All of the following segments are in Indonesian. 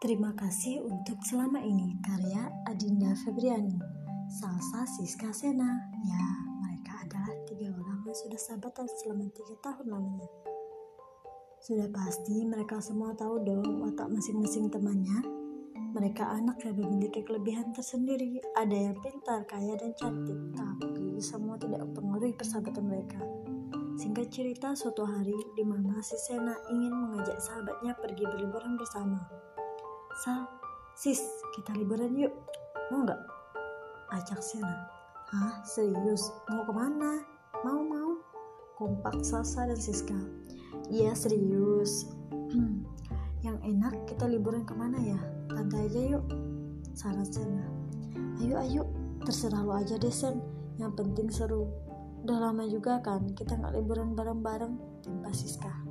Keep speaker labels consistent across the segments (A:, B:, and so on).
A: Terima kasih untuk selama ini karya Adinda Febriani, Salsa Siska Sena. Ya, mereka adalah tiga orang yang sudah sahabatan selama tiga tahun lamanya. Sudah pasti mereka semua tahu dong watak masing-masing temannya. Mereka anak yang memiliki kelebihan tersendiri. Ada yang pintar, kaya, dan cantik, tapi semua tidak mempengaruhi persahabatan mereka. Singkat cerita, suatu hari di mana si Sena ingin mengajak sahabatnya pergi berliburan bersama. Sal, sis, kita liburan yuk. Mau nggak? Ajak Sena. Hah, serius? Mau ke mana? Mau, mau. Kompak Sasa dan Siska. Iya, serius. Yang enak kita liburan ke mana ya? Pantai aja yuk. Saran Sena. Ayo, ayo. Terserah lo aja deh, Sen. Yang penting seru. Udah lama juga kan kita nggak liburan bareng-bareng tanpa Siska.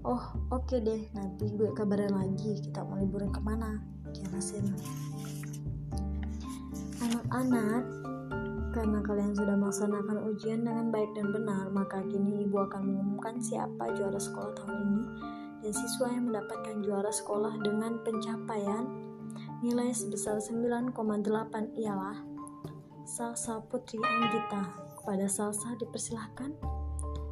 A: Oh oke okay deh nanti gue kabarin lagi kita mau liburan ke mana Sena. Anak-anak karena kalian sudah melaksanakan ujian dengan baik dan benar maka kini ibu akan mengumumkan siapa juara sekolah tahun ini dan siswa yang mendapatkan juara sekolah dengan pencapaian nilai sebesar 9,8 ialah Salsa Putri Anggita kepada Salsa dipersilahkan.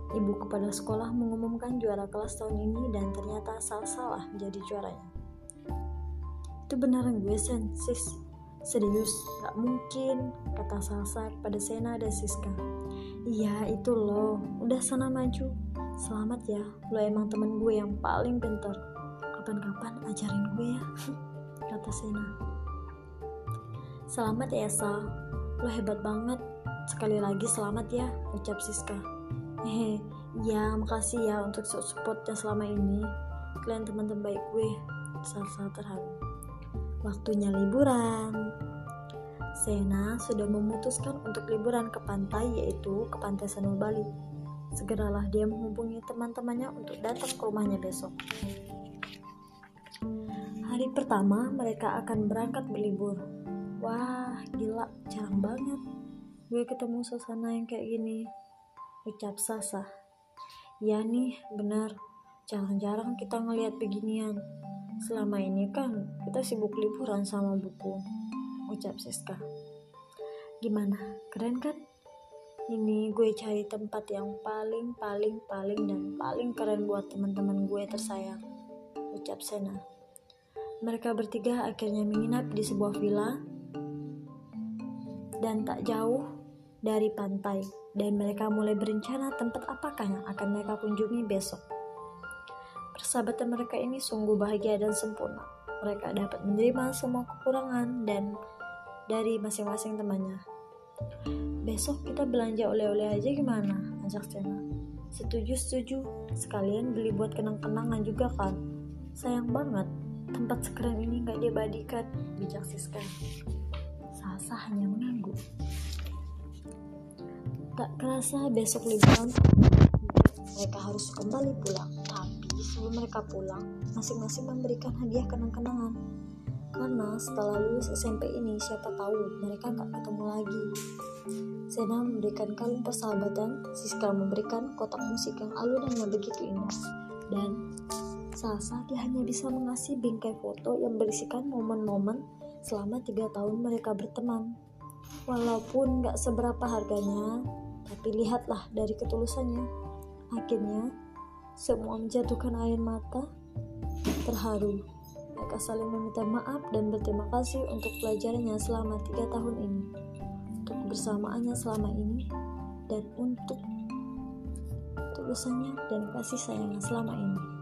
A: Ibu kepada sekolah mengumumkan juara kelas tahun ini dan ternyata Salsa lah menjadi juaranya. Itu beneran gue sen, sis. Serius, gak mungkin, kata Salsa kepada Sena dan Siska. Iya, itu loh. Udah sana maju. Selamat ya, lo emang temen gue yang paling pintar. Kapan-kapan ajarin gue ya, kata Sena. Selamat ya, Sal. Lo hebat banget. Sekali lagi selamat ya, ucap Siska. Hehe, ya makasih ya untuk supportnya selama ini. Kalian teman terbaik gue, salsa terharu. Waktunya liburan. Sena sudah memutuskan untuk liburan ke pantai yaitu ke Pantai Sanur Bali. Segeralah dia menghubungi teman-temannya untuk datang ke rumahnya besok. Hari pertama mereka akan berangkat berlibur. Wah, gila, jarang banget gue ketemu suasana yang kayak gini ucap Sasa ya nih benar. Jarang-jarang kita ngelihat beginian. Selama ini kan kita sibuk liburan sama buku ucap Siska. Gimana? Keren kan? Ini gue cari tempat yang paling paling paling dan paling keren buat teman-teman gue tersayang ucap Sena. Mereka bertiga akhirnya menginap di sebuah villa. Dan tak jauh dari pantai dan mereka mulai berencana tempat apakah yang akan mereka kunjungi besok. Persahabatan mereka ini sungguh bahagia dan sempurna. Mereka dapat menerima semua kekurangan dan dari masing-masing temannya. Besok kita belanja oleh-oleh aja gimana? Ajak Sena. Setuju, setuju. Sekalian beli buat kenang-kenangan juga kan? Sayang banget, tempat sekeren ini gak diabadikan, bijak Siska. Sasa hanya mengangguk. Tak kerasa besok liburan mereka harus kembali pulang. Tapi sebelum mereka pulang, masing-masing memberikan hadiah kenang-kenangan. Karena setelah lulus SMP ini, siapa tahu mereka gak ketemu lagi. Sena memberikan kalung persahabatan, Siska memberikan kotak musik yang alunannya begitu indah. Dan Sasa dia hanya bisa mengasih bingkai foto yang berisikan momen-momen selama tiga tahun mereka berteman. Walaupun gak seberapa harganya, tapi lihatlah dari ketulusannya. Akhirnya, semua menjatuhkan air mata, terharu. Mereka saling meminta maaf dan berterima kasih untuk pelajarannya selama tiga tahun ini, untuk kebersamaannya selama ini, dan untuk tulusannya dan kasih sayangnya selama ini.